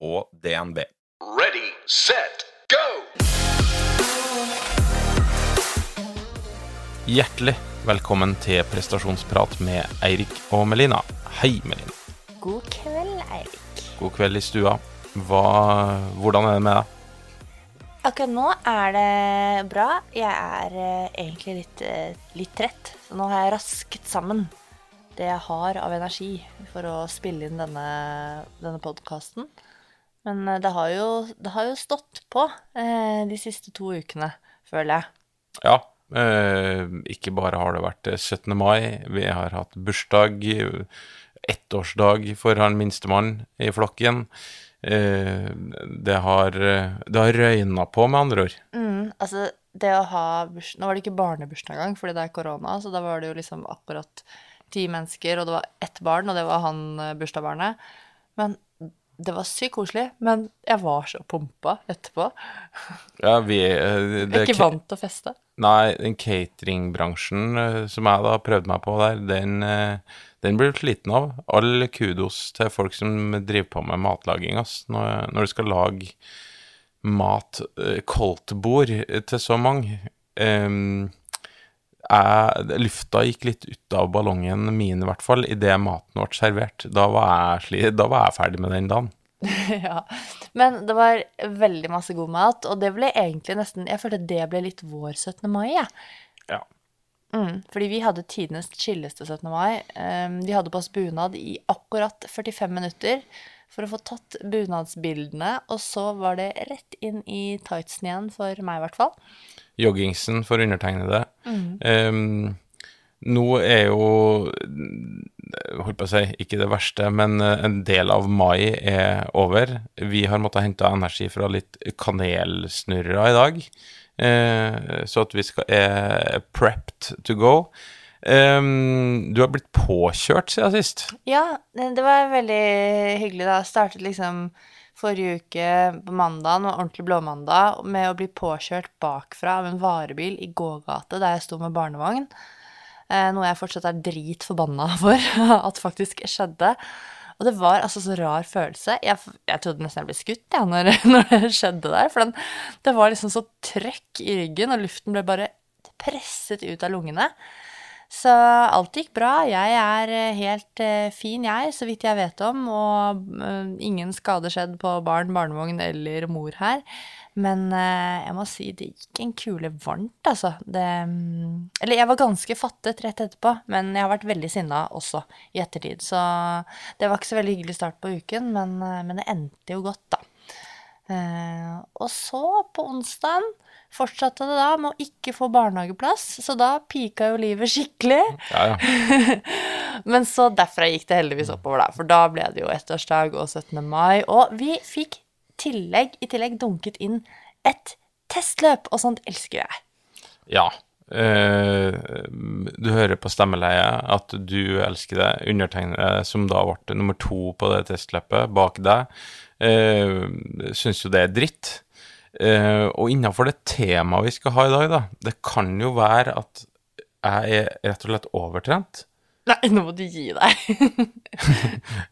og DNB. Ready, set, go! Hjertelig velkommen til prestasjonsprat med Eirik og Melina. Hei, Melina. God kveld, Eirik. God kveld i stua. Hva, hvordan er det med deg? Akkurat nå er det bra. Jeg er eh, egentlig litt, eh, litt trett, så nå har jeg rasket sammen det jeg har av energi for å spille inn denne, denne podkasten. Men eh, det har, jo, det har jo stått på eh, de siste to ukene, føler jeg. Ja, eh, ikke bare har det vært 17. mai, vi har hatt bursdag, ettårsdag for han minstemann i flokken. Eh, det har, det har røyna på, med andre ord. Mm, altså, det å ha burs... Nå var det ikke barnebursdag engang, fordi det er korona, så da var det jo liksom akkurat ti mennesker, og det var ett barn, og det var han eh, bursdagsbarnet. Men det var sykt koselig. Men jeg var så pumpa etterpå. Ja, vi eh, Jeg er ikke vant til å feste. Nei, den cateringbransjen eh, som jeg da prøvde meg på der, den, eh, den blir du sliten av. All kudos til folk som driver på med matlaging, ass. Når, når du skal lage mat, koldtbord til så mange. Em, jeg, lufta gikk litt ut av ballongen min, i hvert fall, idet maten ble servert. Da var jeg, da var jeg ferdig med den dagen. ja. Men det var veldig masse god mat, og det ble egentlig nesten Jeg følte det ble litt vår 17. mai, jeg. Ja. Mm, fordi vi hadde tidenes chilleste 17. mai. Um, vi hadde på oss bunad i akkurat 45 minutter for å få tatt bunadsbildene, og så var det rett inn i tightsen igjen, for meg i hvert fall. joggingsen for undertegnede. Em, nå er jo Holdt på å si, ikke det verste, men eh, en del av mai er over. Vi har måttet hente energi fra litt kanelsnurrer i dag, eh, så at vi skal, er prepped to go. Em, du har blitt påkjørt siden sist. Ja, det det var veldig hyggelig da. Startet liksom forrige uke på mandagen, og ordentlig blåmandag, med å bli påkjørt bakfra av en varebil i gågate der jeg sto med barnevogn. Eh, noe jeg fortsatt er drit forbanna for at faktisk skjedde. Og det var altså så rar følelse. Jeg, jeg trodde nesten jeg ble skutt ja, når, når det skjedde der. For den, det var liksom så trøkk i ryggen, og luften ble bare presset ut av lungene. Så alt gikk bra. Jeg er eh, helt eh, fin, jeg, så vidt jeg vet om. Og eh, ingen skade skjedd på barn, barnevogn eller mor her. Men jeg må si det gikk en kule varmt, altså. Det, mm, eller jeg var ganske fattet rett etterpå, men jeg har vært veldig sinna også i ettertid. Så det var ikke så veldig hyggelig start på uken, men, men det endte jo godt, da. Og så, på onsdagen, fortsatte det da med å ikke få barnehageplass, så da pika jo livet skikkelig. Ja, ja. Men så derfra gikk det heldigvis oppover, da. For da ble det jo ettårsdag og 17. mai. Og vi fikk tillegg, i tillegg dunket inn et testløp, og sånt elsker jeg. Ja. Eh, du hører på stemmeleiet at du elsker det. Undertegnede, som da ble nummer to på det testløpet bak deg, uh, syns jo det er dritt. Eh, og innafor det temaet vi skal ha i dag, da, det kan jo være at jeg er rett og slett overtrent. Nei, nå må du gi deg.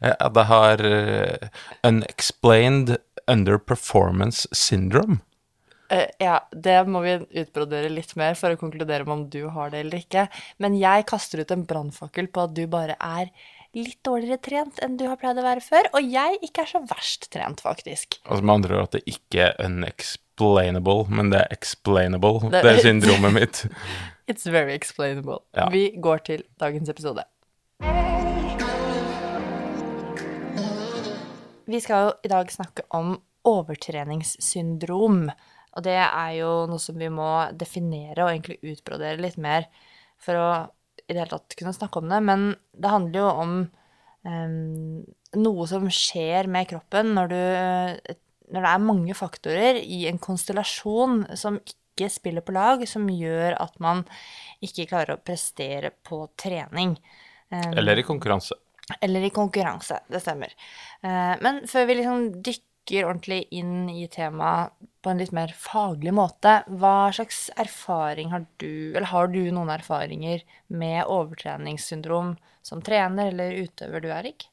Eh, At jeg har eh, unexplained underperformance syndrome. Uh, ja, det må vi utbrodere litt mer for å konkludere med om du har det eller ikke. Men jeg kaster ut en brannfakkel på at du bare er litt dårligere trent enn du har pleid å være før, og jeg ikke er så verst trent, faktisk. Altså med andre ord at det ikke er unexplainable, men det er explainable. Det- Det, er syndromet mitt. It's very explainable. Ja. Vi går til dagens episode. Vi skal jo i dag snakke om overtreningssyndrom. Og det er jo noe som vi må definere og egentlig utbrodere litt mer for å i det hele tatt kunne snakke om det. Men det handler jo om um, noe som skjer med kroppen når du eh, når det er mange faktorer i en konstellasjon som ikke spiller på lag, som gjør at man ikke klarer å prestere på trening. Um, Eller i konkurranse. eller i konkurranse, det stemmer. Uh, Men før vi liksom dykker ordentlig inn i temaet på en litt mer faglig måte, hva slags erfaring har du, eller har du noen erfaringer med overtreningssyndrom som trener eller utøver du, Erik?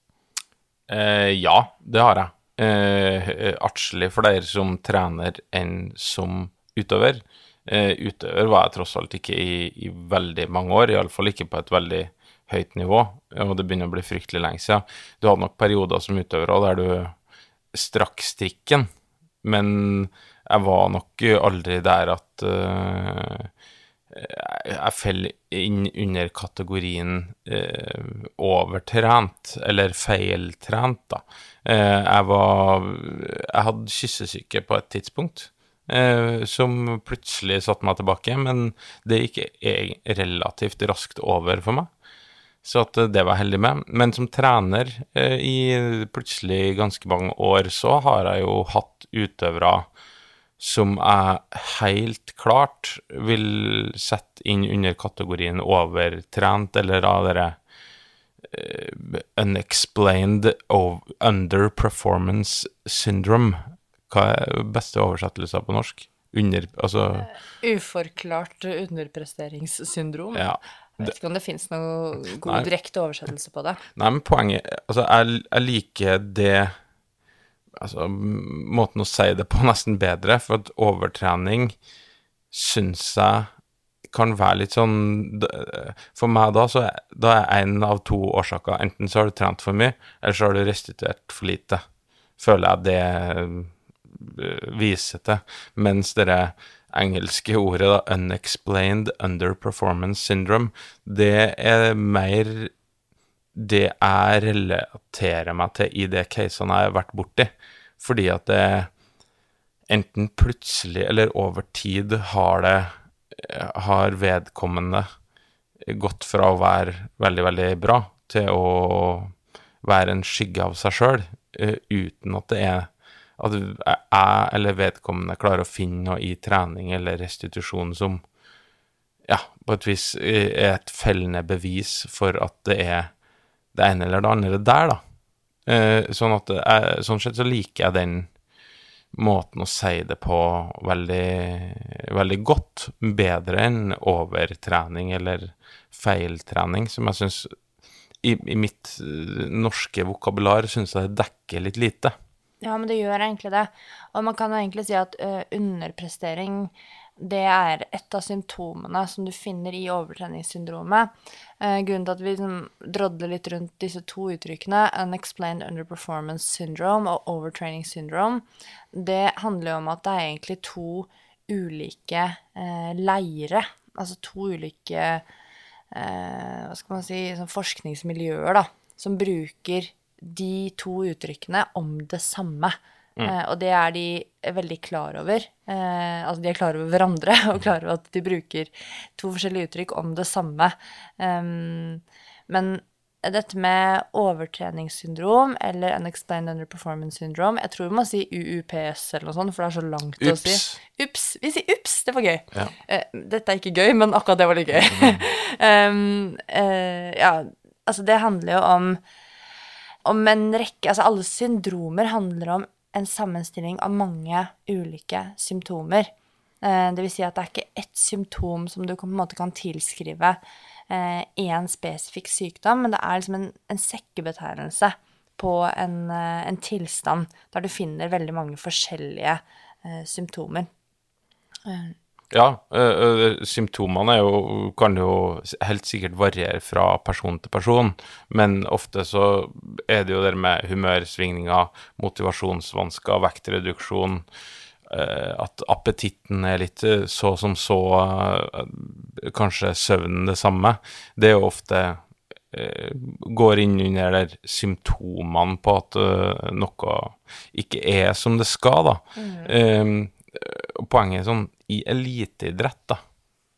Eh, ja, det har jeg. Eh, artslig for dere som trener enn som utøver. Eh, utøver var jeg tross alt ikke i, i veldig mange år, iallfall ikke på et veldig høyt nivå, og det begynner å bli fryktelig lenge siden. Du hadde nok perioder som utøver der du strakk strikken, men jeg var nok aldri der at uh, jeg fell inn under kategorien eh, overtrent, eller feiltrent, da. Eh, jeg var Jeg hadde kyssesyke på et tidspunkt. Eh, som plutselig satte meg tilbake, men det gikk e- relativt raskt over for meg. Så at eh, det var jeg heldig med. Men som trener eh, i plutselig ganske mange år, så har jeg jo hatt utøvere som jeg helt klart vil sette inn under kategorien overtrent, eller av dere eh, unexplained underperformance syndrome. Hva er beste oversettelse på norsk? Under, altså, Uforklart underpresteringssyndrom. ja. Jeg vet ikke om det finnes noe god Nei. direkte oversettelse på det. Nei, men poenget Altså, jeg, jeg liker det Altså, måten å si det på nesten bedre, for at overtrening syns jeg kan være litt sånn For meg da, så da er en av to årsaker. Enten så har du trent for mye, eller så har du restituert for lite. Føler jeg det eh, viser til. Mens det engelske ordet, da, unexplained underperformance syndrome, det er mer det jeg relaterer meg til i de casene jeg har vært borti. Fordi at det enten plutselig eller over tid har det har vedkommende gått fra å være veldig, veldig bra til å være en skygge av seg sjøl, uten at det er at jeg eller vedkommende klarer å finne noe i trening eller restitusjon som ja, på et vis er et fellende bevis for at det er det ene eller det andre der, da. Eh, sånn at jeg, sånn sett så liker jeg den måten å si det på veldig, veldig godt. Bedre enn overtrening eller feiltrening, som jeg syns i, i mitt eh, norske vokabular syns jeg det dekker litt lite. Ja, men det gjør egentlig det. Og man kan jo egentlig si at ø, underprestering det er et av symptomene som du finner i overtreningssyndromet. Eh, grunnen til at vi liksom drodler litt rundt disse to uttrykkene, unexplained underperformance syndrome og overtraining syndrome, det handler jo om at det er egentlig to ulike eh, leire. Altså to ulike eh, hva skal man si, sånn forskningsmiljøer, da, som bruker de to uttrykkene om det samme. Eh, og det er de veldig klar over. Eh, altså de er klar over hverandre og klar over at de bruker to forskjellige uttrykk om det samme. Um, men dette med overtreningssyndrom eller unexplained underperformance syndrome Jeg tror vi må si UUPS eller noe sånt, for det er så langt å si. Ups. Ups. Vi sier ups, det var gøy. Ja. Uh, dette er ikke gøy, men akkurat det var litt gøy. um, uh, ja, altså det handler jo om om en rekke Altså alle syndromer handler om en sammenstilling av mange ulike symptomer. Eh, det vil si at det er ikke ett symptom som du på en måte kan tilskrive én spesifikk sykdom, men det er liksom en, en sekkebetegnelse på en, eh, en tilstand der du finner veldig mange forskjellige eh, symptomer. Ja, ø, ø, symptomene jo, kan jo helt sikkert variere fra person til person, men ofte så er det jo det med humørsvingninger, motivasjonsvansker, vektreduksjon, eh, at appetitten er litt så som så, kanskje søvnen det samme. Det er jo ofte går inn under der symptomene på at noe ikke er som det skal, da. Mm. og poenget er sånn, i eliteidrett, da,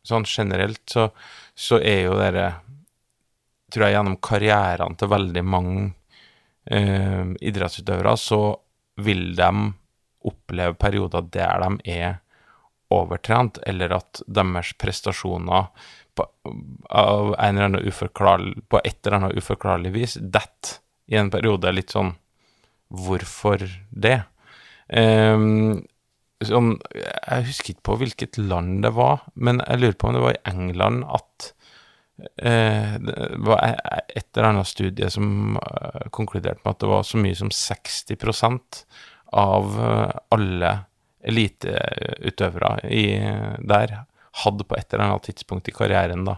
sånn generelt, så, så er jo dere Tror jeg gjennom karrierene til veldig mange eh, idrettsutøvere, så vil de oppleve perioder der de er overtrent, eller at deres prestasjoner på, av en eller annen uforklarlig, på et eller annet uforklarlig vis detter i en periode litt sånn Hvorfor det? Um, sånn, jeg husker ikke på hvilket land det var, men jeg lurer på om det var i England at eh, det var e- et eller annet studie som eh, konkluderte med at det var så mye som 60% av eh, alle eliteutøvere der hadde på et eller annet tidspunkt i karrieren da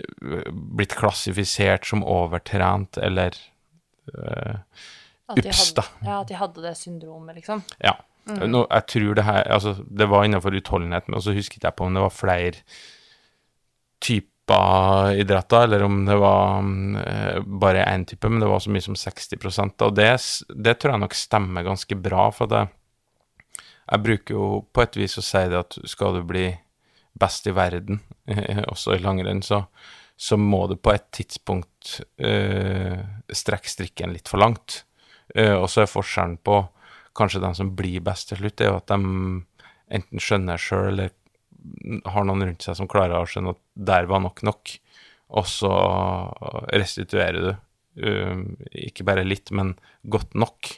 eh, blitt klassifisert som overtrent eller eh, Ups, da. ja, at de hadde det syndromet, liksom. Ja. Nå, jeg tror det her Altså, det var innenfor utholdenhet, men så husket jeg på om det var flere typer idretter, eller om det var mm, eh, bare én type, men det var så mye som 60 da. Og det, det tror jeg nok stemmer ganske bra, for det Jeg bruker jo på et vis å si det at skal du bli best i verden, også i langrenn, så, så må du på et tidspunkt uh, strekke strikken litt for langt. Uh, og så er forskjellen på kanskje de som blir best til slutt, er jo at de enten skjønner sjøl, eller har noen rundt seg som klarer å skjønne at der var nok nok, og så restituerer du. eh, ikke bare litt, men godt nok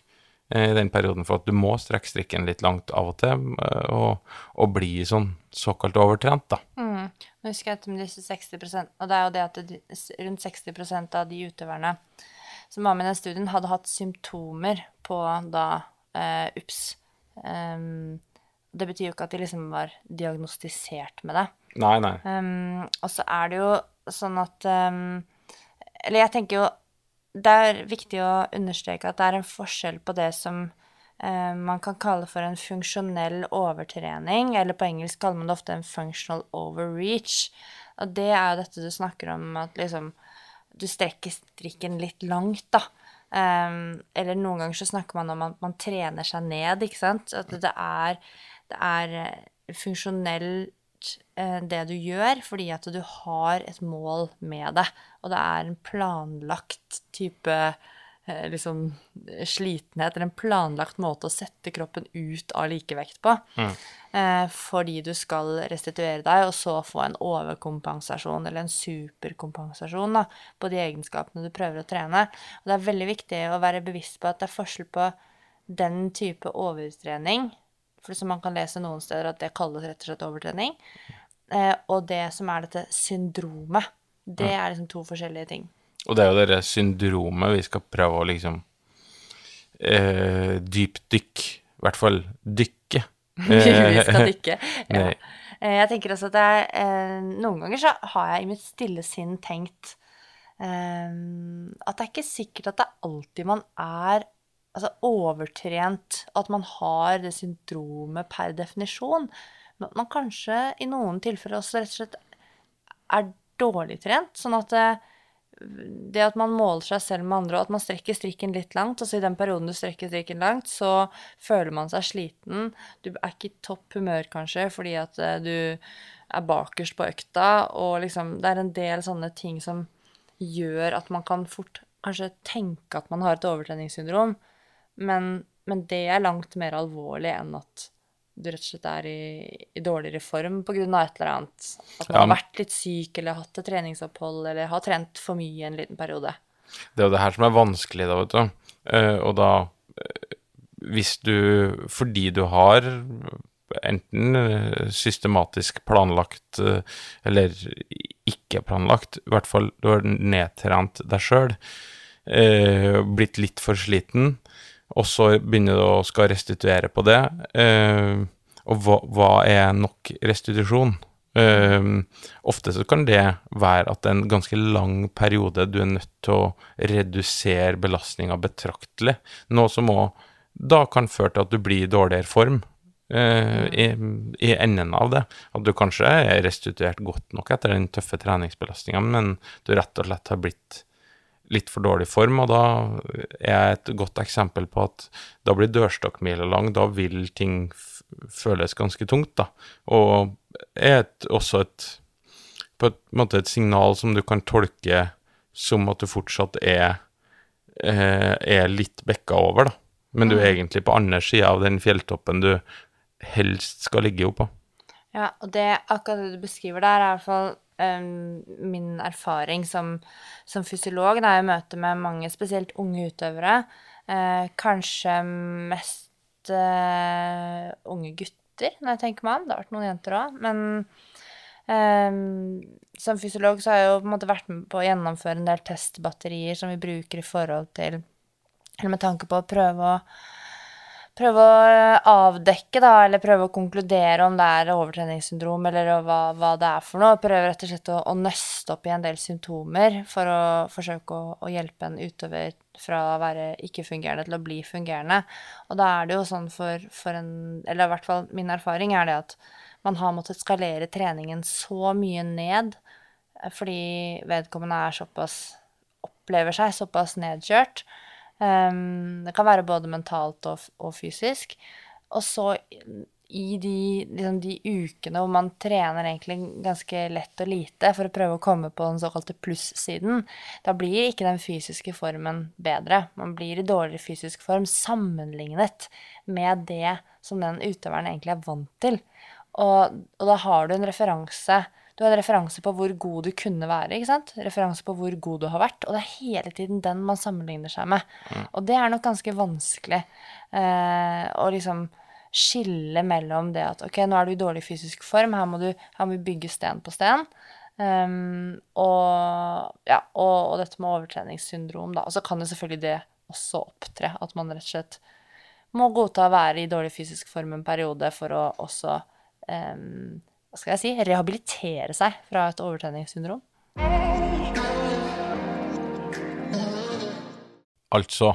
eh, i den perioden, for at du må strekke strikken litt langt av og til, eh, og, og bli sånn såkalt overtrent, da. Mm. Nå husker jeg om disse 60% og det er jo det at det, rundt 60% av de utøverne som var med i den studien, hadde hatt symptomer på da UPS. Um, det betyr jo ikke at de liksom var diagnostisert med det. Nei, nei. Um, og så er det jo sånn at um, Eller jeg tenker jo Det er viktig å understreke at det er en forskjell på det som eh, man kan kalle for en funksjonell overtrening, eller på engelsk kaller man det ofte en functional overreach. Og det er jo dette du snakker om, at liksom du strekker strikken litt langt, da. Ehm, eller noen ganger så snakker man om at man trener seg ned, ikke sant. At det er, det er eh, funksjonelt eh, det du gjør, fordi at du har et mål med det. Og det er en planlagt type liksom slitenhet, eller en planlagt måte å sette kroppen ut av likevekt på. Eh, fordi du skal restituere deg, og så få en overkompensasjon eller en superkompensasjon da, på de egenskapene du prøver å trene. Og det er veldig viktig å være bevisst på at det er forskjell på den type overtrening, for som man kan lese noen steder at det kalles rett og slett overtrening, eh, og det som er dette syndromet. Det er liksom to forskjellige ting. Og det er jo det syndromet vi skal prøve å liksom eh, dypdykke, i hvert fall dykke. vi skal dykke. Ja. Eh, Jeg tenker også at er eh, Noen ganger så har jeg i mitt stille sinn tenkt eh, at det er ikke sikkert at det er alltid man er altså, overtrent, at man har det syndromet per definisjon. Men at man kanskje i noen tilfeller også rett og slett er dårlig trent. Sånn at det, det at man måler seg selv med andre, og at man strekker strikken litt langt, altså i den perioden du strekker strikken langt, så føler man seg sliten. Du er ikke i topp humør kanskje, fordi at eh, du er bakerst på økta, og liksom Det er en del sånne ting som gjør at man kan fort kanskje tenke at man har et overtreningssyndrom, men, men det er langt mer alvorlig enn at du rett og slett er i, i dårligere form pga. et eller annet. At man Ja, har vært litt syk eller hatt et treningsopphold eller har trent for mye en liten periode. Det er jo det her som er vanskelig, da, vet du. Eh, og da eh, Hvis du Fordi du har enten eh, systematisk planlagt eller ikke planlagt, i hvert fall du har nedtrent deg sjøl, blitt litt for sliten, og så begynner du å skal restituere på det. Uh, og hva, hva er nok restitusjon? Uh, ofte så kan det være at det er en ganske lang periode du er nødt til å redusere belastninga betraktelig, noe som òg da kan føre til at du blir i dårligere form uh, i, i enden av det. At du kanskje er restituert godt nok etter den tøffe treningsbelastninga, men du rett og slett har blitt litt for dårlig form, og da er jeg et godt eksempel på at da blir dørstokkmila lang, da vil ting føles ganske tungt, da. Og er et, også et på en måte et signal som du kan tolke som at du fortsatt er, eh, er litt bekka over, da. men du er egentlig på andre sida av den fjelltoppen du helst skal ligge oppå. Ja, og det akkurat det du beskriver der, er i hvert fall min erfaring som, som fysiolog da, jeg møter med mange, spesielt unge utøvere. Eh, kanskje mest eh, unge gutter, når jeg tenker meg om. Det har vært noen jenter òg. Men em, som fysiolog så har jeg jo på en måte vært med på å gjennomføre en del testbatterier som vi bruker i forhold til Eller med tanke på å prøve å prøve å eh, avdekke, da, eller prøve å konkludere om det er overtreningssyndrom, eller hva, hva det er for noe. Prøve rett og slett å, å nøste opp i en del symptomer for å forsøke å, å hjelpe en utøver fra å være ikke-fungerende til å bli fungerende. Og da er det jo sånn for, for en Eller i hvert fall min erfaring er det at man har måttet skalere treningen så mye ned eh, fordi vedkommende er såpass Opplever seg såpass nedkjørt. Um, det kan være både mentalt og, og fysisk. Og så i de, liksom de ukene hvor man trener egentlig ganske lett og lite for å prøve å komme på den såkalte plussiden, da blir ikke den fysiske formen bedre. Man blir i dårligere fysisk form sammenlignet med det som den utøveren egentlig er vant til. Og, og da har du en referanse du har en referanse på hvor god du kunne være. ikke sant? Referanse på hvor god du har vært. Og det er hele tiden den man sammenligner seg med. Og det er nok ganske vanskelig eh, å liksom skille mellom det at ok, nå er du i dårlig fysisk form, her må, du, her må bygge sten på sten. Um, og, ja, og, og dette med overtreningssyndrom, da. Og så kan jo selvfølgelig det også opptre. At man rett og slett må godta å være i dårlig fysisk form en periode for å også um, hva skal jeg si, rehabilitere seg fra et overtreningssyndrom. Altså,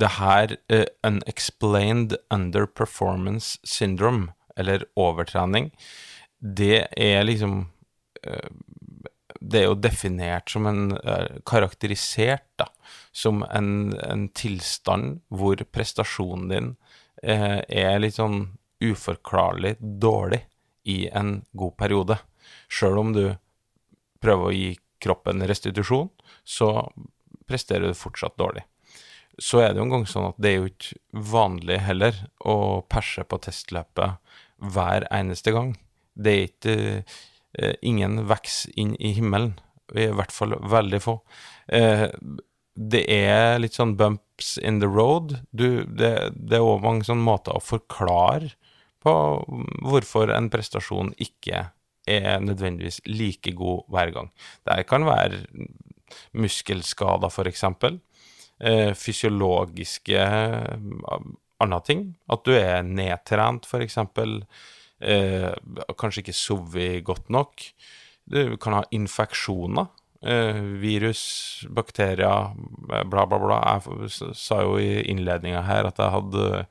det her uh, unexplained underperformance syndrome, eller overtrening, det er liksom uh, Det er jo definert som en uh, Karakterisert, da, som en, en tilstand hvor prestasjonen din eh, er litt sånn uforklarlig dårlig i en god periode. Sjøl om du prøver å gi kroppen restitusjon, så presterer du fortsatt dårlig. Så er det jo en gang sånn at det er jo ikke vanlig heller å perse på testløpet hver eneste gang. Det er ikke eh, ingen veks inn i himmelen. I hvert fall veldig få. Eh, det er litt sånn bumps in the road. Du, det, det er òg mange sånne måter å forklare på hvorfor en prestasjon ikke er nødvendigvis like god hver gang. Det kan være muskelskader, f.eks. Eh, fysiologiske eh, andre ting. At du er nedtrent, f.eks. Eh, kanskje ikke sovet godt nok. Du kan ha infeksjoner. Eh, virus, bakterier, bla, bla, bla. Jeg sa jo i innledninga her at jeg hadde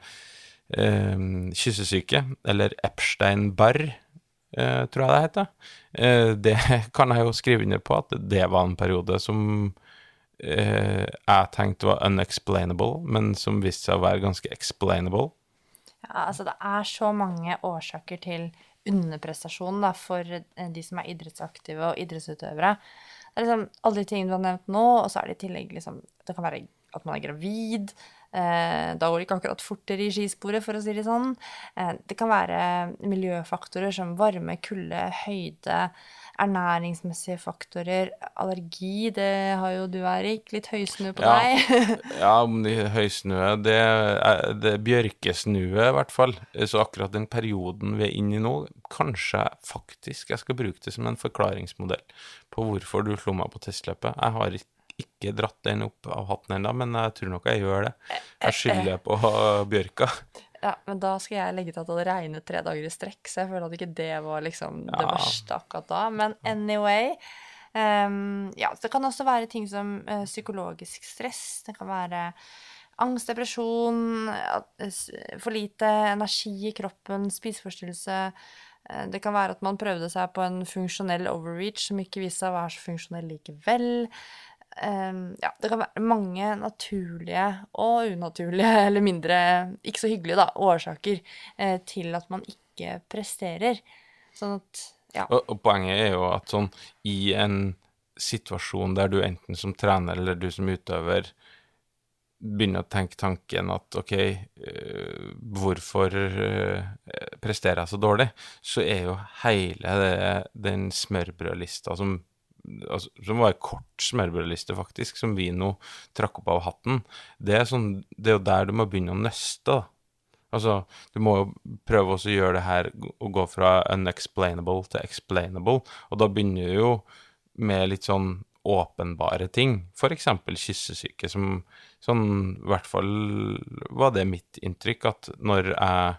kyssesyke, eller Epstein-Barr, eh, tror jeg det heter. Eh, det kan jeg jo skrive under på, at det var en periode som eh, jeg tenkte var unexplainable, men som viste seg å være ganske explainable. Ja, altså det er så mange årsaker til underprestasjon da, for de som er idrettsaktive og idrettsutøvere. Det er liksom alle de tingene du har nevnt nå, og så er det i tillegg liksom Det kan være at man er gravid. Eh, da går det ikke akkurat fortere i skisporet, for å si det sånn. Eh, det kan være miljøfaktorer som varme, kulde, høyde, ernæringsmessige faktorer, allergi. Det har jo du, Erik. Litt høysnue på Ja. deg. Ja, om det høysnø Det det bjørkesnue, i hvert fall. Så akkurat den perioden vi er inne i nå, kanskje faktisk jeg skal bruke det som en forklaringsmodell på hvorfor du slo meg på testløpet. Jeg har ikke ikke dratt den opp av hatten ennå, men jeg tror nok jeg gjør det. Jeg skylder på bjørka. Ja, men da skal jeg legge til at det hadde regnet tre dager i strekk, så jeg føler at ikke det var liksom det Ja. verste akkurat da. Men anyway um, Ja, det kan også være ting som uh, psykologisk stress. Det kan være angst, depresjon, eh, for lite energi i kroppen, spiseforstyrrelse. Eh, Det kan være at man prøvde seg på en funksjonell overreach som ikke viste seg å være så funksjonell likevel. Ehm, ja, det kan være mange naturlige og unaturlige, eller mindre ikke så hyggelige, da, årsaker eh, til at man ikke presterer. Sånn at ja. Og, og poenget er jo at sånn i en situasjon der du enten som trener eller du som utøver begynner å tenke tanken at ok, eh, hvorfor eh, presterer jeg så dårlig, så er jo hele det, den smørbrødlista som altså, som var en kort smørbrødliste, faktisk, som vi nå trakk opp av hatten, det er, sånn, det er jo der du må begynne å nøste. da. Altså, du må jo prøve å gjøre det her å gå fra unexplainable til explainable, og da begynner du jo med litt sånn åpenbare ting, eksempel kyssesyke, som sånn i hvert fall var det mitt inntrykk, at når jeg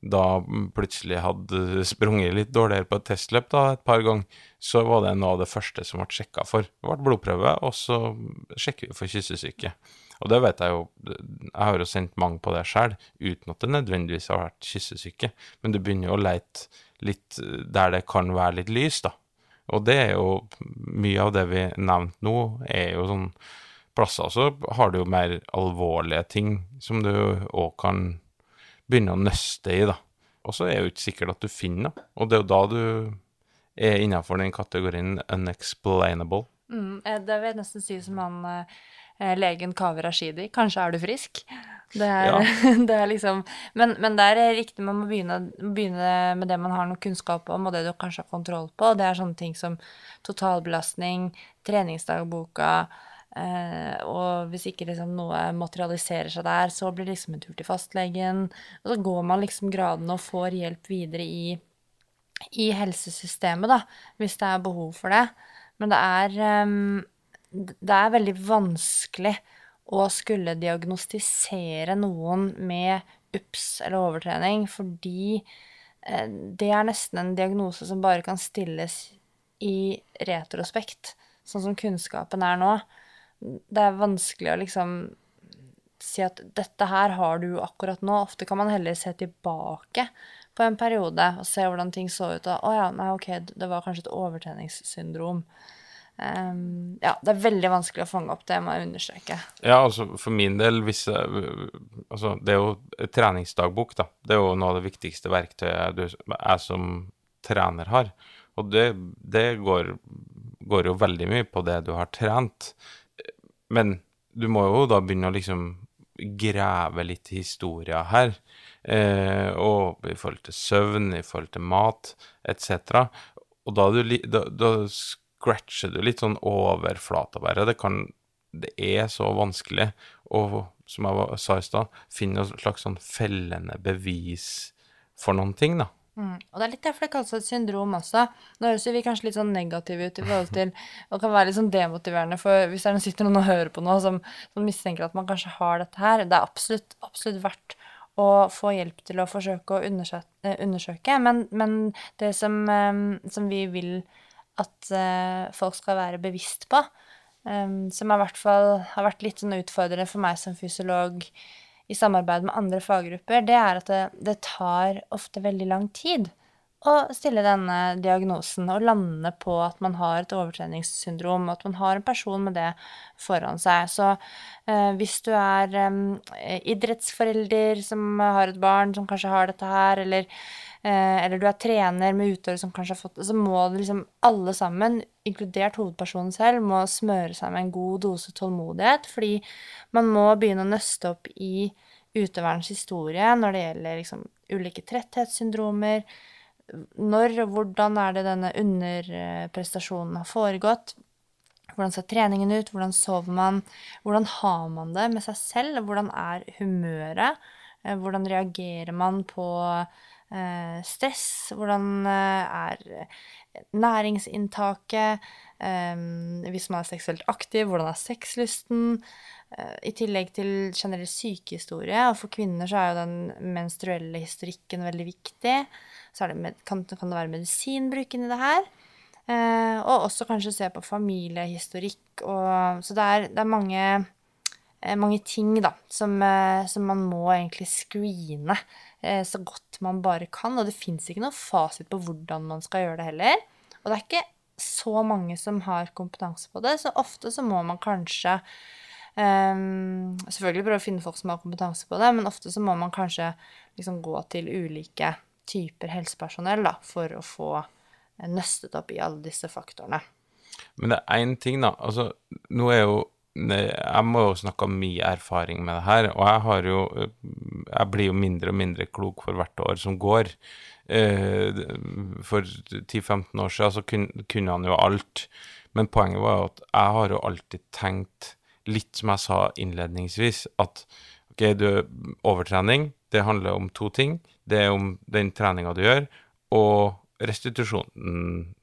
da plutselig hadde sprunget litt dårligere på et testløp da, et par ganger, så var det noe av det første som ble sjekka for. Det ble blodprøve, og så sjekker vi for kyssesyke. Og det vet jeg jo, jeg har jo sendt mange på det sjøl, uten at det nødvendigvis har vært kyssesyke, men du begynner jo å leite litt der det kan være litt lys, da. Og det er jo mye av det vi nevnte nå, er jo sånn plasser så har du jo mer alvorlige ting som du òg kan begynne å nøste i, da. Og så er det jo ikke sikkert at du finner noe, og det er jo da du er innafor den kategorien unexplainable. Mm, eh, det vil jeg nesten si som han eh, legen Kaveh Rashidi. Kanskje er du frisk? Det er, Ja. det er liksom men, men det er riktig, man må begynne, begynne med det man har noe kunnskap om, og det du kanskje har kontroll på. Det er sånne ting som totalbelastning, treningsdagboka, eh, og hvis ikke liksom noe materialiserer seg der, så blir det liksom en tur til fastlegen. Og så går man liksom gradene og får hjelp videre i i helsesystemet, da, hvis det er behov for det. Men det er, um, det er veldig vanskelig å skulle diagnostisere noen med UPS eller overtrening, fordi eh, det er nesten en diagnose som bare kan stilles i retrospekt, sånn som kunnskapen er nå. Det er vanskelig å liksom si at dette her har du akkurat nå. Ofte kan man heller se tilbake på en periode og se hvordan ting så ut. Og å ja, nei, ok, det var kanskje et overtreningssyndrom. Um, ja, det er veldig vanskelig å fange opp, det må jeg understreke. Ja, altså for min del, hvis altså det er jo et treningsdagbok, da. Det er jo noe av det viktigste verktøyet jeg som trener har. Og det, det går, går jo veldig mye på det du har trent. Men du må jo da begynne å liksom grave litt historia her. Eh, og i forhold til søvn, i forhold til mat, etc. Og da, du, da, da scratcher du litt sånn overflata bare. Det kan Det er så vanskelig å, som jeg sa i stad, finne en slags sånn fellende bevis for noen ting, da. Mm. Og det er litt derfor det kalles et syndrom også. Nå høres vi kanskje litt sånn negative ut i forhold til Og kan være litt sånn demotiverende for hvis det er noen sitter noen og hører på nå som, som mistenker at man kanskje har dette her. Det er absolutt, absolutt verdt å få hjelp til å forsøke å undersøke. eh, undersøke. Men, men det som, eh, som vi vil at eh, folk skal være bevisst på, eh, som i hvert fall har vært litt sånn utfordrende for meg som fysiolog i samarbeid med andre faggrupper, det er at det, det tar ofte veldig lang tid å stille denne diagnosen og lande på at man har et overtreningssyndrom, at man har en person med det foran seg. Så eh, hvis du er eh, idrettsforelder som har et barn som kanskje har dette her, eller, eller du er trener med utøvere som kanskje har fått så må det liksom alle sammen, inkludert hovedpersonen selv, må smøre seg med en god dose tålmodighet, fordi man må begynne å nøste opp i utøverens historie når det gjelder liksom ulike tretthetssyndromer, når og hvordan er det denne underprestasjonen har foregått? Hvordan ser treningen ut? Hvordan sover man? Hvordan har man det med seg selv? Hvordan er humøret? Eh, Hvordan reagerer man på eh, stress? Hvordan eh, er næringsinntaket? Eh, hvis man er seksuelt aktiv, hvordan er sexlysten? Eh, I tillegg til generell sykehistorie, og for kvinner så er jo den menstruelle historikken veldig viktig. Så det med, kan, kan det være medisinbruken i det her. Eh, og også kanskje se på familiehistorikk. Og, så det er, det er mange, eh, mange ting da, som, eh, som man må egentlig screene eh, så godt man bare kan. Og det fins ikke noe fasit på hvordan man skal gjøre det heller. Og det er ikke så mange som har kompetanse på det, så ofte så må man kanskje um, selvfølgelig prøve å finne folk som har kompetanse på det, men ofte så må man kanskje liksom gå til ulike typer helsepersonell da, for å få eh, nøstet opp i alle disse faktorene. Men det er én ting, da. Altså, nå er jo jeg må jo snakke om min erfaring med det her, og jeg har jo Jeg blir jo mindre og mindre klok for hvert år som går. Eh, For 10-15 år siden så kunne han jo alt, men poenget var jo at jeg har jo alltid tenkt, litt som jeg sa innledningsvis, at ok, du, overtrening, det handler om to ting. Det er om den treninga du gjør, og restitusjonen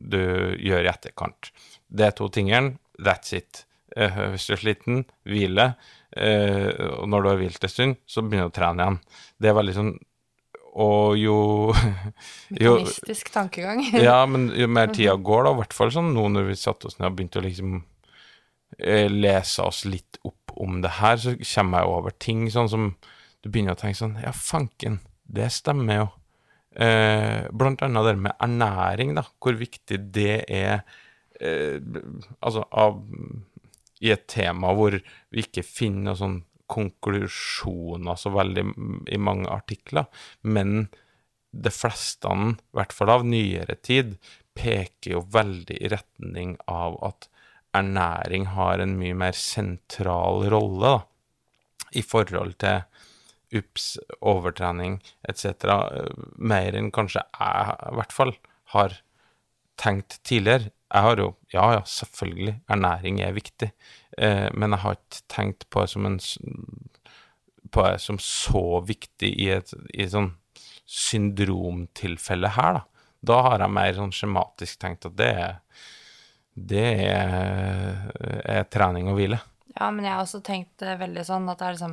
du gjør i etterkant. Det er to tingene. That's it. Eh, hvis du er sliten, hvile. eh, og når du har hvilt en stund, så begynner du å trene igjen. Det var liksom Og jo, jo Mekanistisk tankegang. Ja, men jo mer tida går, da, i hvert fall sånn nå når vi satte oss ned og begynte å liksom eh, lese oss litt opp om det her, så kommer jeg over ting sånn som du begynner å tenke sånn Ja, fanken, det stemmer jo. Eh, blant annet det med ernæring, da, hvor viktig det er eh, Altså av I et tema hvor vi ikke finner sånn konklusjoner så veldig i mange artikler, men de fleste, i hvert fall av nyere tid, peker jo veldig i retning av at ernæring har en mye mer sentral rolle da, i forhold til ups, overtrening etc., eh, mer enn kanskje jeg i hvert fall har tenkt tidligere. Jeg har jo, ja ja, selvfølgelig, ernæring er viktig, eh, men jeg har ikke tenkt på det som en på det som så viktig i et i et sånn syndromtilfelle her, da. Da har jeg mer sånn skjematisk tenkt at det det er, er trening og hvile. Ja, men jeg har også tenkt eh, veldig sånn at det er liksom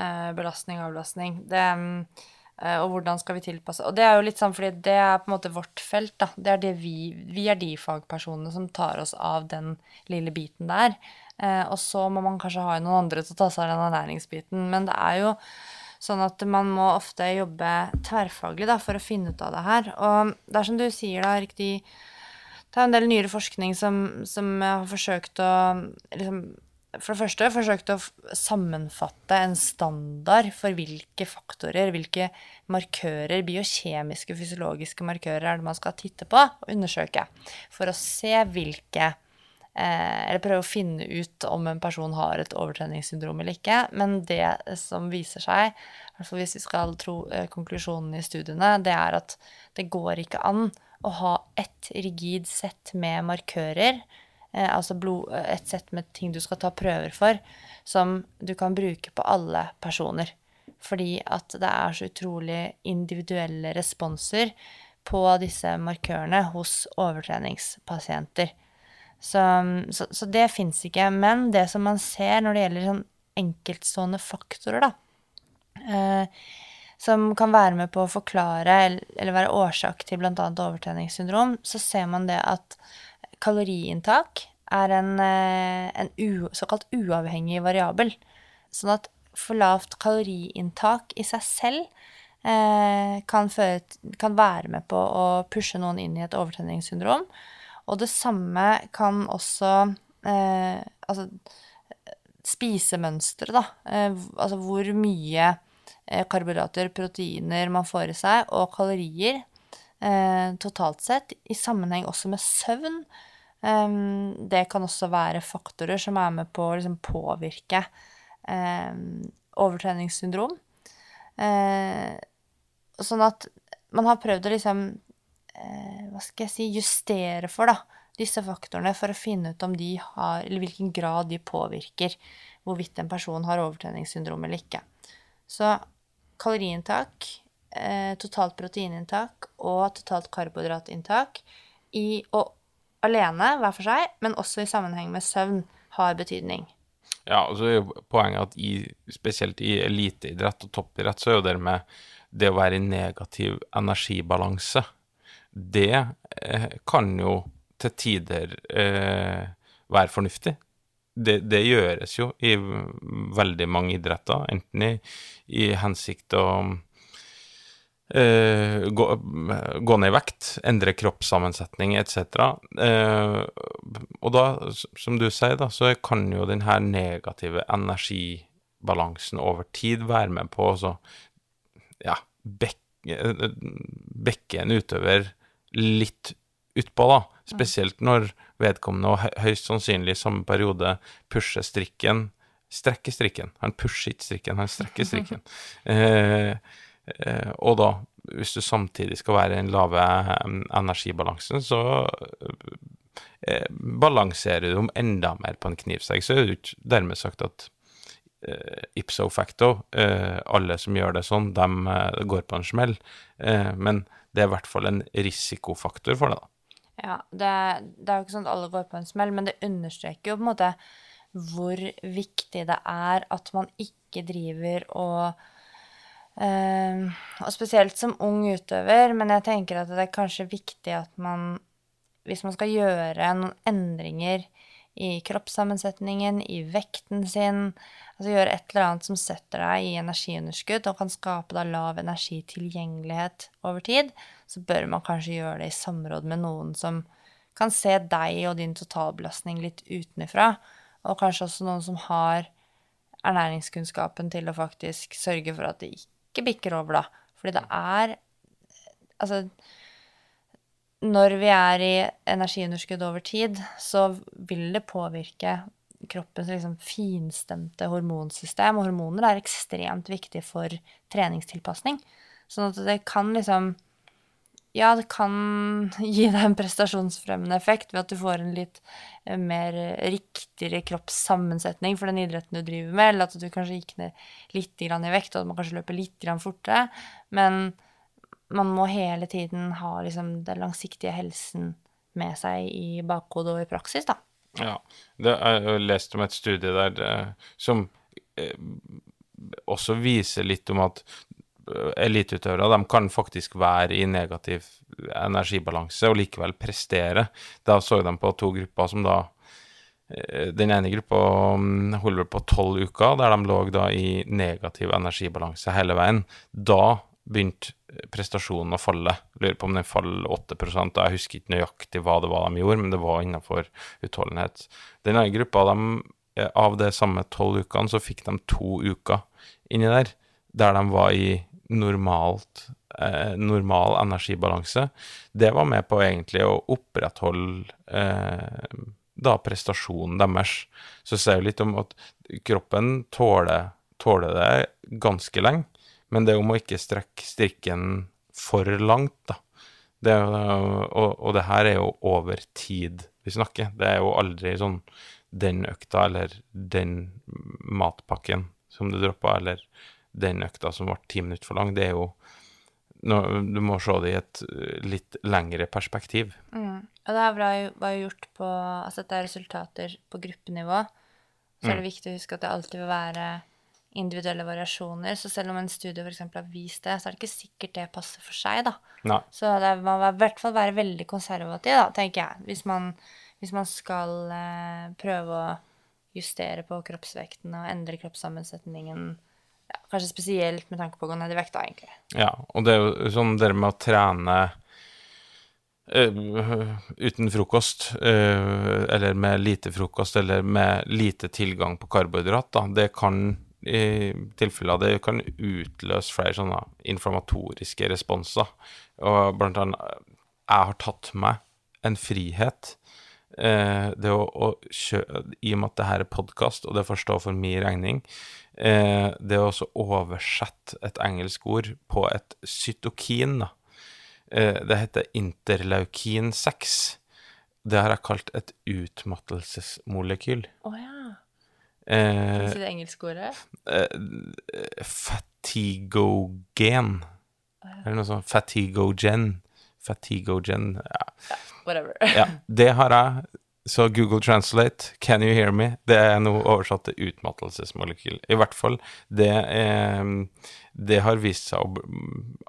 eh, belastning og avlastning. Det, mm, og hvordan skal vi tilpasse Og det er jo litt sånn fordi det er på en måte vårt felt, da. Det er det vi Vi er de fagpersonene som tar oss av den lille biten der. Eh, og så må man kanskje ha noen andre til å ta seg av den ernæringsbiten. Men det er jo sånn at man må ofte jobbe tverrfaglig da, for å finne ut av det her. Og det er som du sier, da, riktig det er en del nyere forskning som, som har forsøkt å liksom, For det første forsøkt å sammenfatte en standard for hvilke faktorer, hvilke markører, biokjemiske, fysiologiske markører er det man skal titte på og undersøke. For å se hvilke eh, Eller prøve å finne ut om en person har et overtreningssyndrom eller ikke. Men det som viser seg, i hvis vi skal tro eh, konklusjonen i studiene, det er at det går ikke an å ha ett rigid sett med markører, altså blod, et sett med ting du skal ta prøver for, som du kan bruke på alle personer. Fordi at det er så utrolig individuelle responser på disse markørene hos overtreningspasienter. Så, så, så det fins ikke. Men det som man ser når det gjelder sånn enkeltstående faktorer, da, eh, som kan være med på å forklare eller, eller være årsak til bl.a. overtreningssyndrom, så ser man det at kaloriinntak er en, eh, en u, såkalt uavhengig variabel. Sånn at for lavt kaloriinntak i seg selv eh, kan, føre, kan være med på å pushe noen inn i et overtenningssyndrom. Og det samme kan også eh, Altså spisemønsteret, da. Eh, altså hvor mye eh, karbohydrater, proteiner man får i seg, og kalorier eh, totalt sett, i sammenheng også med søvn. Ehm, det kan også være faktorer som er med på å liksom, påvirke um, overtreningssyndrom. Uh, sånn at man har prøvd å liksom uh, Hva skal jeg si justere for da, disse faktorene for å finne ut om de har Eller hvilken grad de påvirker hvorvidt en person har overtreningssyndrom eller ikke. Så kaloriinntak, uh, totalt proteininntak og totalt karbohydratinntak i, og alene hver for seg, men også i sammenheng med søvn, har betydning. Ja, og så er jo poenget at i, spesielt i eliteidrett og toppidrett, så er jo det med det å være i negativ energibalanse, det eh, kan jo til tider eh, være fornuftig. Det, det gjøres jo i veldig mange idretter, enten i, i hensikt å eh, gå, gå ned i vekt, endre kroppssammensetning etc. Uh, og da, som du sier, da, så kan jo den her negative energibalansen over tid være med på å så, ja, bekke, bekke en utøver litt utpå, da. Spesielt når vedkommende, og høyst sannsynlig i samme periode, pusher strikken Strekker strikken. Han pusher ikke strikken, han strekker strikken. Eh, eh, og da, hvis du samtidig skal være i den lave eh, energibalansen, så eh, balanserer du om enda mer på en knivsegg. Så er det ikke dermed sagt at eh, ipso facto, eh, alle som gjør det sånn, de eh, går på en smell. Eh, men det er i hvert fall en risikofaktor for det, da. Ja, det, det er jo ikke sånn at alle går på en smell, men det understreker jo på en måte hvor viktig det er at man ikke driver og eh, Og spesielt som ung utøver, men jeg tenker at det er kanskje viktig at man Hvis man skal gjøre noen endringer i kroppssammensetningen, i vekten sin, altså gjøre et eller annet som setter deg i energiunderskudd og kan skape da lav energitilgjengelighet over tid, så bør man kanskje gjøre det i samråd med noen som kan se deg og din totalbelastning litt utenfra, og kanskje også noen som har ernæringskunnskapen til å faktisk sørge for at det ikke bikker over, da. Fordi det er Altså, når vi er i energiunderskudd over tid, så vil det påvirke kroppens liksom finstemte hormonsystem, og hormoner er ekstremt viktig for treningstilpasning. Sånn at det kan liksom Ja, det kan gi deg en prestasjonsfremmende effekt ved at du får en litt eh, mer riktigere kroppssammensetning for den idretten du driver med, eller at du kanskje gikk ned litt i vekt, og at man kanskje løper litt fortere. Men man må hele tiden ha liksom den langsiktige helsen med seg i bakhodet og i praksis, da. Ja. Det, jeg har lest om et studie der eh, som eh, også viser litt om at eliteutøvere de kan faktisk være i negativ energibalanse og likevel prestere. Da så de på to grupper som da eh, Den ene gruppa mm, holder på tolv uker, der de lå da i negativ energibalanse hele veien. Da begynte prestasjonen å falle. Lurer på om den faller 8% Jeg husker ikke nøyaktig hva det var de gjorde, men det var innenfor utholdenhet. Den ene gruppa, de, eh, av de samme tolv ukene, så fikk de to uker inni der, der de var i normalt, eh, normal energibalanse. Det var med på egentlig å opprettholde eh, da prestasjonen deres. Så sier jo litt om at kroppen tåler, tåler det ganske lenge, men det er om å ikke strekke strikken for langt, da. Det, og, og det her er jo over tid vi snakker. Det er jo aldri sånn den økta eller den matpakken som du droppa, eller den økta som ble ti minutter for lang. Det er jo Du må se det i et eh, litt lengre perspektiv. Og det her var jo, gjort på Altså dette er resultater på gruppenivå. Så er det viktig å huske at det alltid vil være individuelle variasjoner. Så selv om en studie f.eks. har vist det, så er det ikke sikkert det passer for seg, da. Nei. Så det man må i hvert fall være veldig konservativ, da, tenker jeg. Hvis man, hvis man skal eh, prøve å justere på kroppsvekten og endre kroppssammensetningen. Kanskje spesielt med tanke på å gå ned i vekt, da, egentlig. Ja, og det er jo sånn det med å trene uh, uten frokost, uh, eller med lite frokost, eller med lite tilgang på karbohydrat, da, det kan i tilfeller det kan utløse flere sånne inflammatoriske responser. Og blant annet Jeg har tatt meg en frihet. Eh, det å, å kjø, I og med at det her er podkast, og det får stå for min regning, eh, det å oversette et engelsk ord på et cytokin, da. Eh, det heter interleukin 6. Det har jeg kalt et utmattelsesmolekyl. Å ja. Eh, Kan du det engelske ordet? eh, fatigogen. Eller noe sånt. Fatigogen. Fatigogen. Ja. Whatever. ja, det har jeg. Så Google Translate, can you hear me? Det er noe oversatt til utmattelsesmolekyl. I hvert fall, det, eh, det har vist seg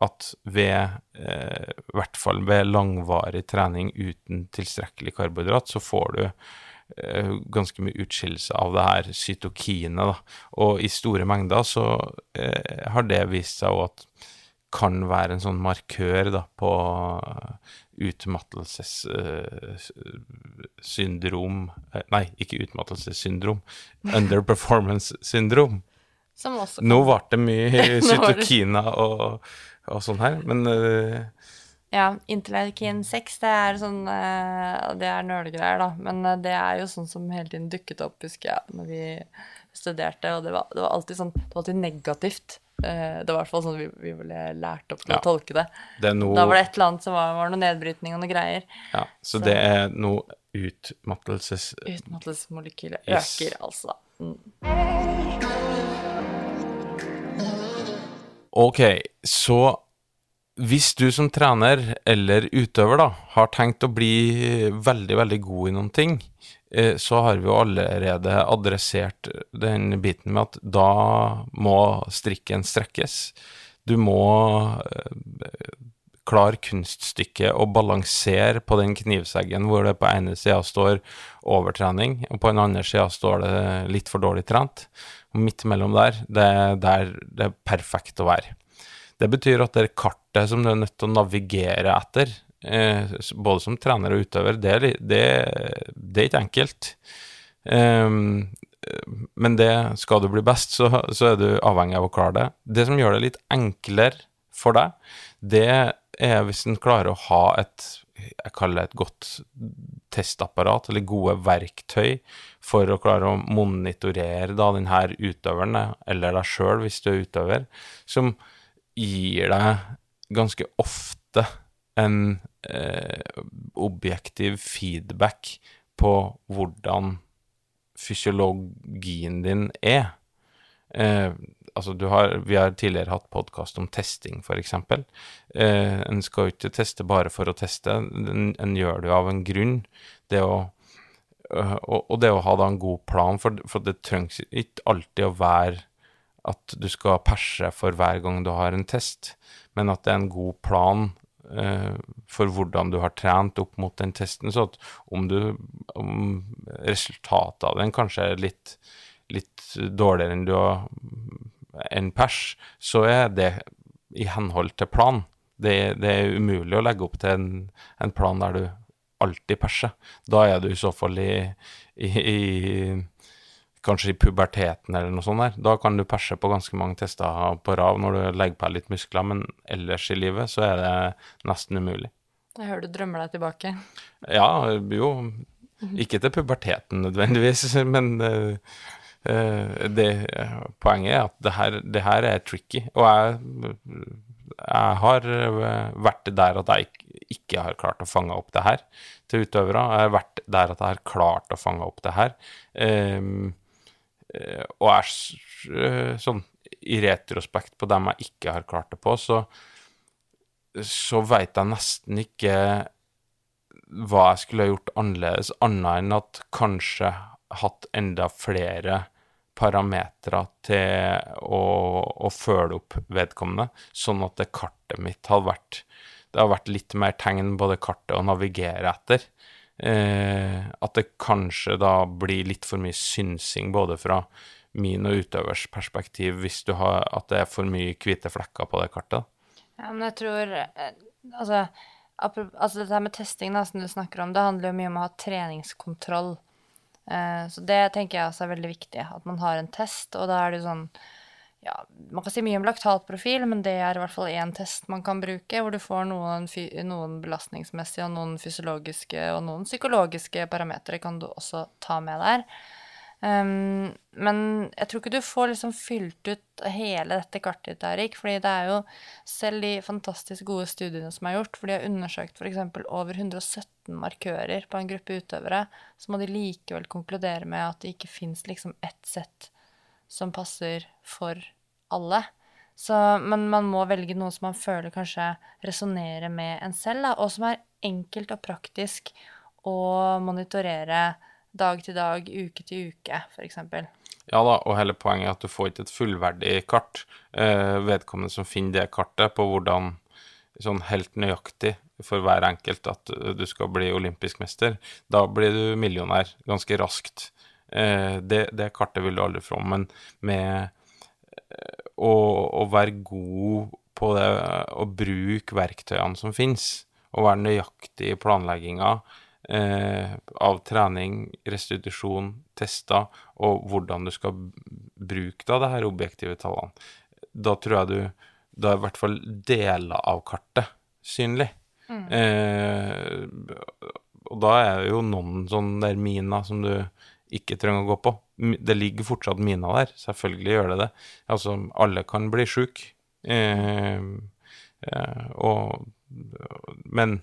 at ved eh, hvert fall ved langvarig trening uten tilstrekkelig karbohydrat, så får du eh, ganske mye utskillelse av det her cytokinet. Og i store mengder så eh, har det vist seg at kan være en sånn markør da, på utmattelsessyndrom Nei, ikke utmattelsessyndrom. Underperformance-syndrom. Nå ble det mye cytokiner og, og sånn her, men eh, Ja, interleukin 6, det er sånn eh, Det er nølegreier, da. Men eh, det er jo sånn som hele tiden dukket opp, husker jeg, når vi studerte, og det var, det var alltid sånn Det var alltid negativt. Eh, Det var i hvert fall sånn vi, vi ble lært opp til Ja. å tolke det. Det noe Da var det et eller annet som var, var noe nedbrytning og noe greier. Ja, så Så- det er noe utmattelses... Utmattelsesmolekylet Yes. øker, altså. Mm. Ok, så hvis du som trener eller utøver da, har tenkt å bli veldig, veldig god i noen ting, så har vi jo allerede adressert den biten med at da må strikken strekkes. Du må eh, klare kunststykket å balansere på den knivseggen hvor det på ene sida står overtrening, og på den andre sida står det litt for dårlig trent. Midt mellom der, det er der det er perfekt å være. Det betyr at det kartet som du er nødt til å navigere etter, eh, både som trener og utøver, det det, det er ikke enkelt. Ehm, men det skal du bli best, så, så er du avhengig av å klare det. Det som gjør det litt enklere for deg, det er hvis en klarer å ha et jeg kaller det et godt testapparat, eller gode verktøy, for å klare å monitorere da denne utøveren, eller deg sjøl hvis du er utøver, som gir deg ganske ofte en eh, objektiv feedback på hvordan fysiologien din er. Eh, altså har, vi har tidligere hatt podkast om testing, f.eks. Eh, en skal jo ikke teste bare for å teste, en, en gjør det jo av en grunn. Det å, øh, og, og det å ha da en god plan, for, for det trengs ikke alltid å være at du skal perse for hver gang du har en test, men at det er en god plan eh, for hvordan du har trent opp mot den testen, så at om du om resultatet av den kanskje er litt, litt dårligere enn du har enn pers, så er det i henhold til plan. Det, det er umulig å legge opp til en, en plan der du alltid perser. Da er du i så fall i, i, i kanskje i puberteten eller noe sånt der. Da kan du perse på ganske mange tester på rav når du legger på litt muskler, men ellers i livet så er det nesten umulig. Jeg hører du drømmer deg tilbake. Ja, jo, ikke til puberteten nødvendigvis, men uh, det, poenget er at det her, det her er tricky, og jeg, jeg har vært der at jeg ikke- har klart å fange opp det her til utøvere. Jeg har vært der at jeg har klart å fange opp det her. Eh, og er eh, sånn i retrospekt på dem jeg ikke har klart det på, så, så veit jeg nesten ikke hva jeg skulle ha gjort annerledes, annet enn at kanskje hatt enda flere parametere til å, å følge opp vedkommende, sånn at det kartet mitt hadde vært Det har vært litt mer tegn på det kartet å navigere etter. Eh, at det kanskje da blir litt for mye synsing både fra min og utøvers perspektiv hvis du har, at det er for mye hvite flekker på det kartet. Ja, men jeg tror eh, Altså, altså dette med testing da, som du snakker om, det handler jo mye om å ha treningskontroll. Eh, så det tenker jeg også er veldig viktig, at man har en test, og da er det jo sånn ja, Man kan si mye om laktatprofil, men det er i hvert fall én test man kan bruke, hvor du får noen, noen belastningsmessige og noen fysiologiske og noen psykologiske parametere kan du også ta med der. Um, men jeg tror ikke du får liksom fylt ut hele dette kartet ditt, Erik. fordi det er jo selv de fantastisk gode studiene som er gjort, hvor de har undersøkt f.eks. over 117 markører på en gruppe utøvere, så må de likevel konkludere med at det ikke fins liksom ett sett som passer for alle. Så, men man må velge noe som man føler kanskje resonnerer med en selv, da, og som er enkelt og praktisk å monitorere dag til dag, uke til uke, f.eks. Ja da, og hele poenget er at du får ikke et fullverdig kart. Eh, vedkommende som finner det kartet på hvordan sånn helt nøyaktig for hver enkelt at du skal bli olympisk mester, da blir du millionær ganske raskt. Eh, det, det kartet vil du aldri få, men med eh, å, å være god på det, å bruke verktøyene som finnes, og være nøyaktig i planlegginga eh, av trening, restitusjon, tester, og hvordan du skal bruke da det her objektive tallene, da tror jeg du Da er i hvert fall deler av kartet synlig. Eh, og da er det jo noen sånne der miner som du ikke trenger å gå på. Det ligger fortsatt miner der, selvfølgelig gjør det det. Altså, alle kan bli sjuke. Eh, eh, og Men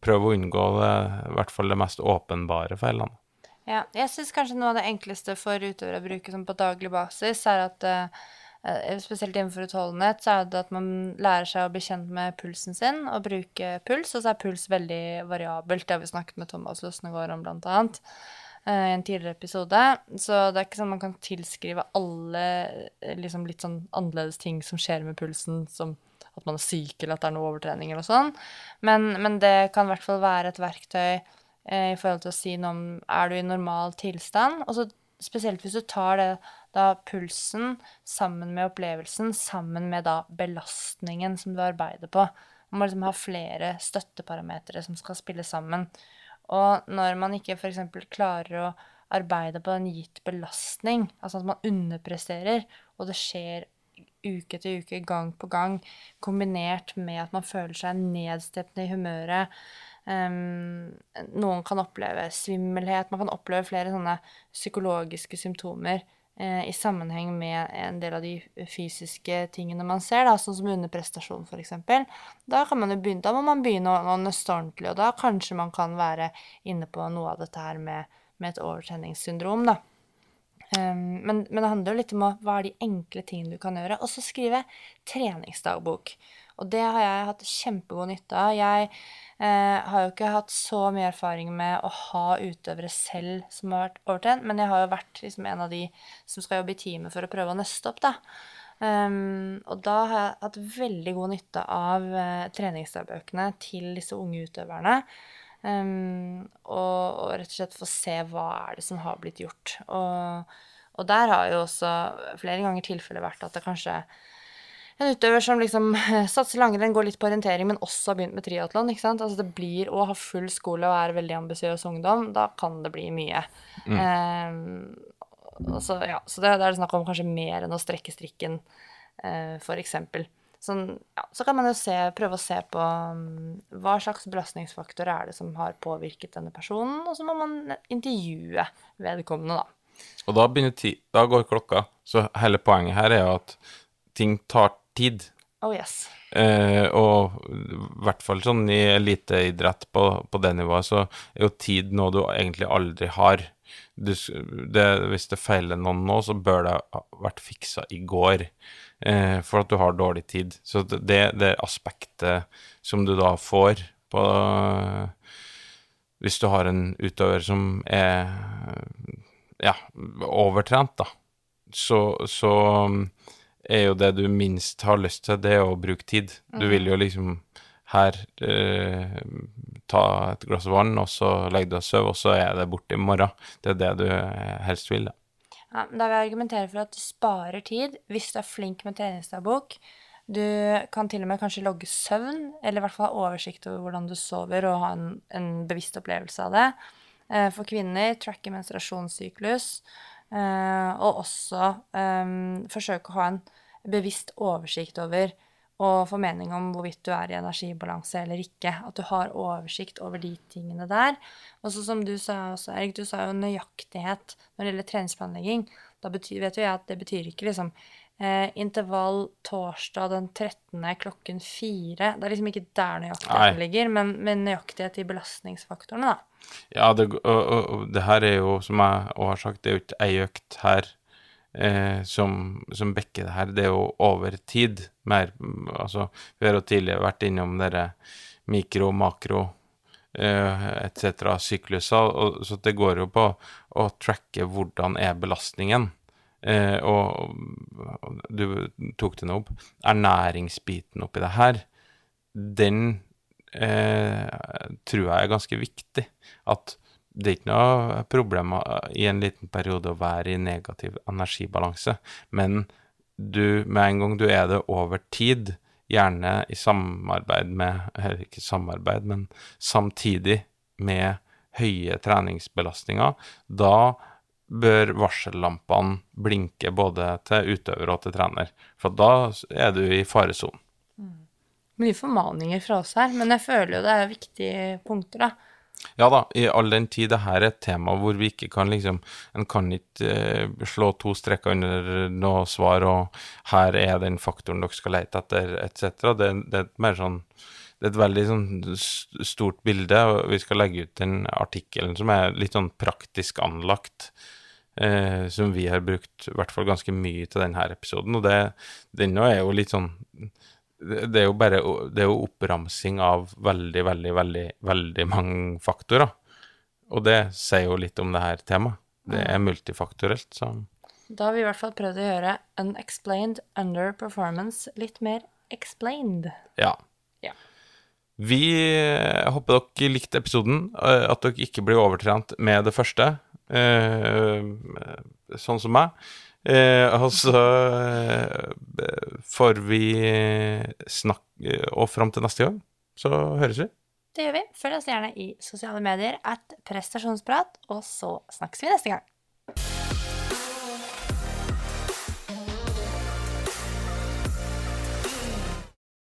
prøv å unngå det, i hvert fall det mest åpenbare feilene. Ja, jeg syns kanskje noe av det enkleste for utøvere å bruke sånn på daglig basis, er at eh, eh, Spesielt innenfor utholdenhet, så er det at man lærer seg å bli kjent med pulsen sin og bruke puls. Og så er puls veldig variabelt. Det har vi snakket med Thomas Løsnegård om, blant annet, eh, i en tidligere episode. Så det er ikke sånn man kan tilskrive alle eh, liksom litt sånn annerledes ting som skjer med pulsen, som at man er syk, eller at det er noe overtrening eller sånn. Men, men det kan i hvert fall være et verktøy eh, i forhold til å si noe om er du i normal tilstand. Og så spesielt hvis du tar det, da pulsen sammen med opplevelsen, sammen med da belastningen som du arbeider på. Man må liksom ha flere støtteparametere som skal spille sammen. Og når man ikke f.eks. klarer å arbeide på en gitt belastning, altså at man underpresterer, og det skjer uke etter uke, gang på gang, kombinert med at man føler seg nedstemt i humøret. um, noen kan oppleve svimmelhet, man kan oppleve flere sånne psykologiske symptomer i sammenheng med en del av de fysiske tingene man ser, da, sånn som underprestasjon f.eks. Da, begynne, da må man begynne å, å nøste ordentlig, og da kanskje man kan være inne på noe av dette her med, med et overtenningssyndrom, da. Um, men, men det handler jo litt om hva er de enkle tingene du kan gjøre. Og så skrive treningsdagbok. Og det har jeg hatt kjempegod nytte av. Jeg eh, har jo ikke hatt så mye erfaring med å ha utøvere selv som har vært overtrent, men jeg har jo vært liksom en av de som skal jobbe i teamet for å prøve å nøste opp, da. Um, og da har jeg hatt veldig god nytte av uh, treningsdagbøkene til disse unge utøverne. Um, og, og rett og slett få se hva er det som har blitt gjort. Og, og der har jo også flere ganger tilfellet vært at det kanskje en utøver som liksom satser langrenn, går litt på orientering, men også har begynt med triatlon. Altså det blir å ha full skole og er veldig ambisiøs ungdom, da kan det bli mye. Um, og så, ja, så det, det er snakk om kanskje mer enn å strekke strikken, for eksempel. Sånn, ja, så kan man jo se, prøve å se på um, hva slags belastningsfaktor er det som har påvirket denne personen, og så må man intervjue vedkommende, da. Og da begynner ti, da går klokka. Så hele poenget her er jo at ting tar tid. Oh yes. Eh, og i hvert fall sånn i eliteidrett på, på det nivået, så er jo tid noe du egentlig aldri har. Du, det, hvis det feiler noen nå, så bør det ha vært fiksa i går, eh, for at du har dårlig tid. Så det, det, aspektet som du da får på Hvis du har en utøver som er ja, overtrent, da, så, så er jo det du minst har lyst til, det er å bruke tid. Du vil jo liksom her eh, ta et glass vann, og så legger du deg og sover, og så er det borte i morgen. Det er det du eh, helst vil, da. Ja, da vil jeg argumentere for at du sparer tid hvis du er flink med treningsdagbok. Du kan til og med kanskje logge søvn, eller i hvert fall ha oversikt over hvordan du sover, og ha en, en bevisst opplevelse av det. Eh, For kvinner tracke menstruasjonssyklus, eh, og også eh, forsøke å ha en bevisst oversikt over og få mening om hvorvidt du er i energibalanse eller ikke. At du har oversikt over de tingene der. Og så som du sa også, Erik, du sa jo nøyaktighet når det gjelder treningsplanlegging. Da betyr, vet jo jeg at det betyr ikke liksom eh, intervall torsdag den 13. klokken 4. Det er liksom ikke der nøyaktigheten Nei. ligger, men, men nøyaktighet i belastningsfaktorene, da. Ja, det, og, og, og det her er jo, som jeg har sagt, det er jo ikke ei økt her eh, som, som bekker det her. Det er jo over tid mer Altså, vi har jo tidligere vært innom dere mikro, makro eh, etc. sykluser, så det går jo på å tracke hvordan er belastningen. Eh, og, og du tok det opp. Ernæringsbiten oppi det her, den eh, tror jeg er ganske viktig. At det er ikke noe problem i en liten periode å være i negativ energibalanse, men du, med en gang du er det over tid, gjerne i samarbeid med Eller ikke samarbeid, men samtidig med høye treningsbelastninger, da bør varsellampene blinke både til utøver og til trener. For da er du i faresonen. Mye formaninger fra oss her, men jeg føler jo det er viktige punkter, da. Ja da, i all den tid det her er et tema hvor vi ikke kan liksom En kan ikke eh, slå to strekker under noe svar, og her er den faktoren dere skal lete etter, etc. Det, det er mer sånn Det er et veldig sånn stort bilde, og vi skal legge ut den artikkelen som er litt sånn praktisk anlagt. Eh, som vi har brukt i hvert fall ganske mye til denne episoden, og det, den nå er jo litt sånn det er jo bare det er jo oppramsing av veldig, veldig, veldig, veldig mange faktorer. Og det sier jo litt om det her temaet. Det er multifaktorelt, så Da har vi i hvert fall prøvd å gjøre unexplained underperformance litt mer explained. ja. Ja. Vi eh, håper dere likte episoden, eh, at dere ikke blir overtrent med det første, eh, sånn som meg. Eh, og så eh, får vi snakke Og fram til neste gang, så høres vi. Det gjør vi. Følg oss gjerne i sosiale medier at prestasjonsprat, og så snakkes vi neste gang.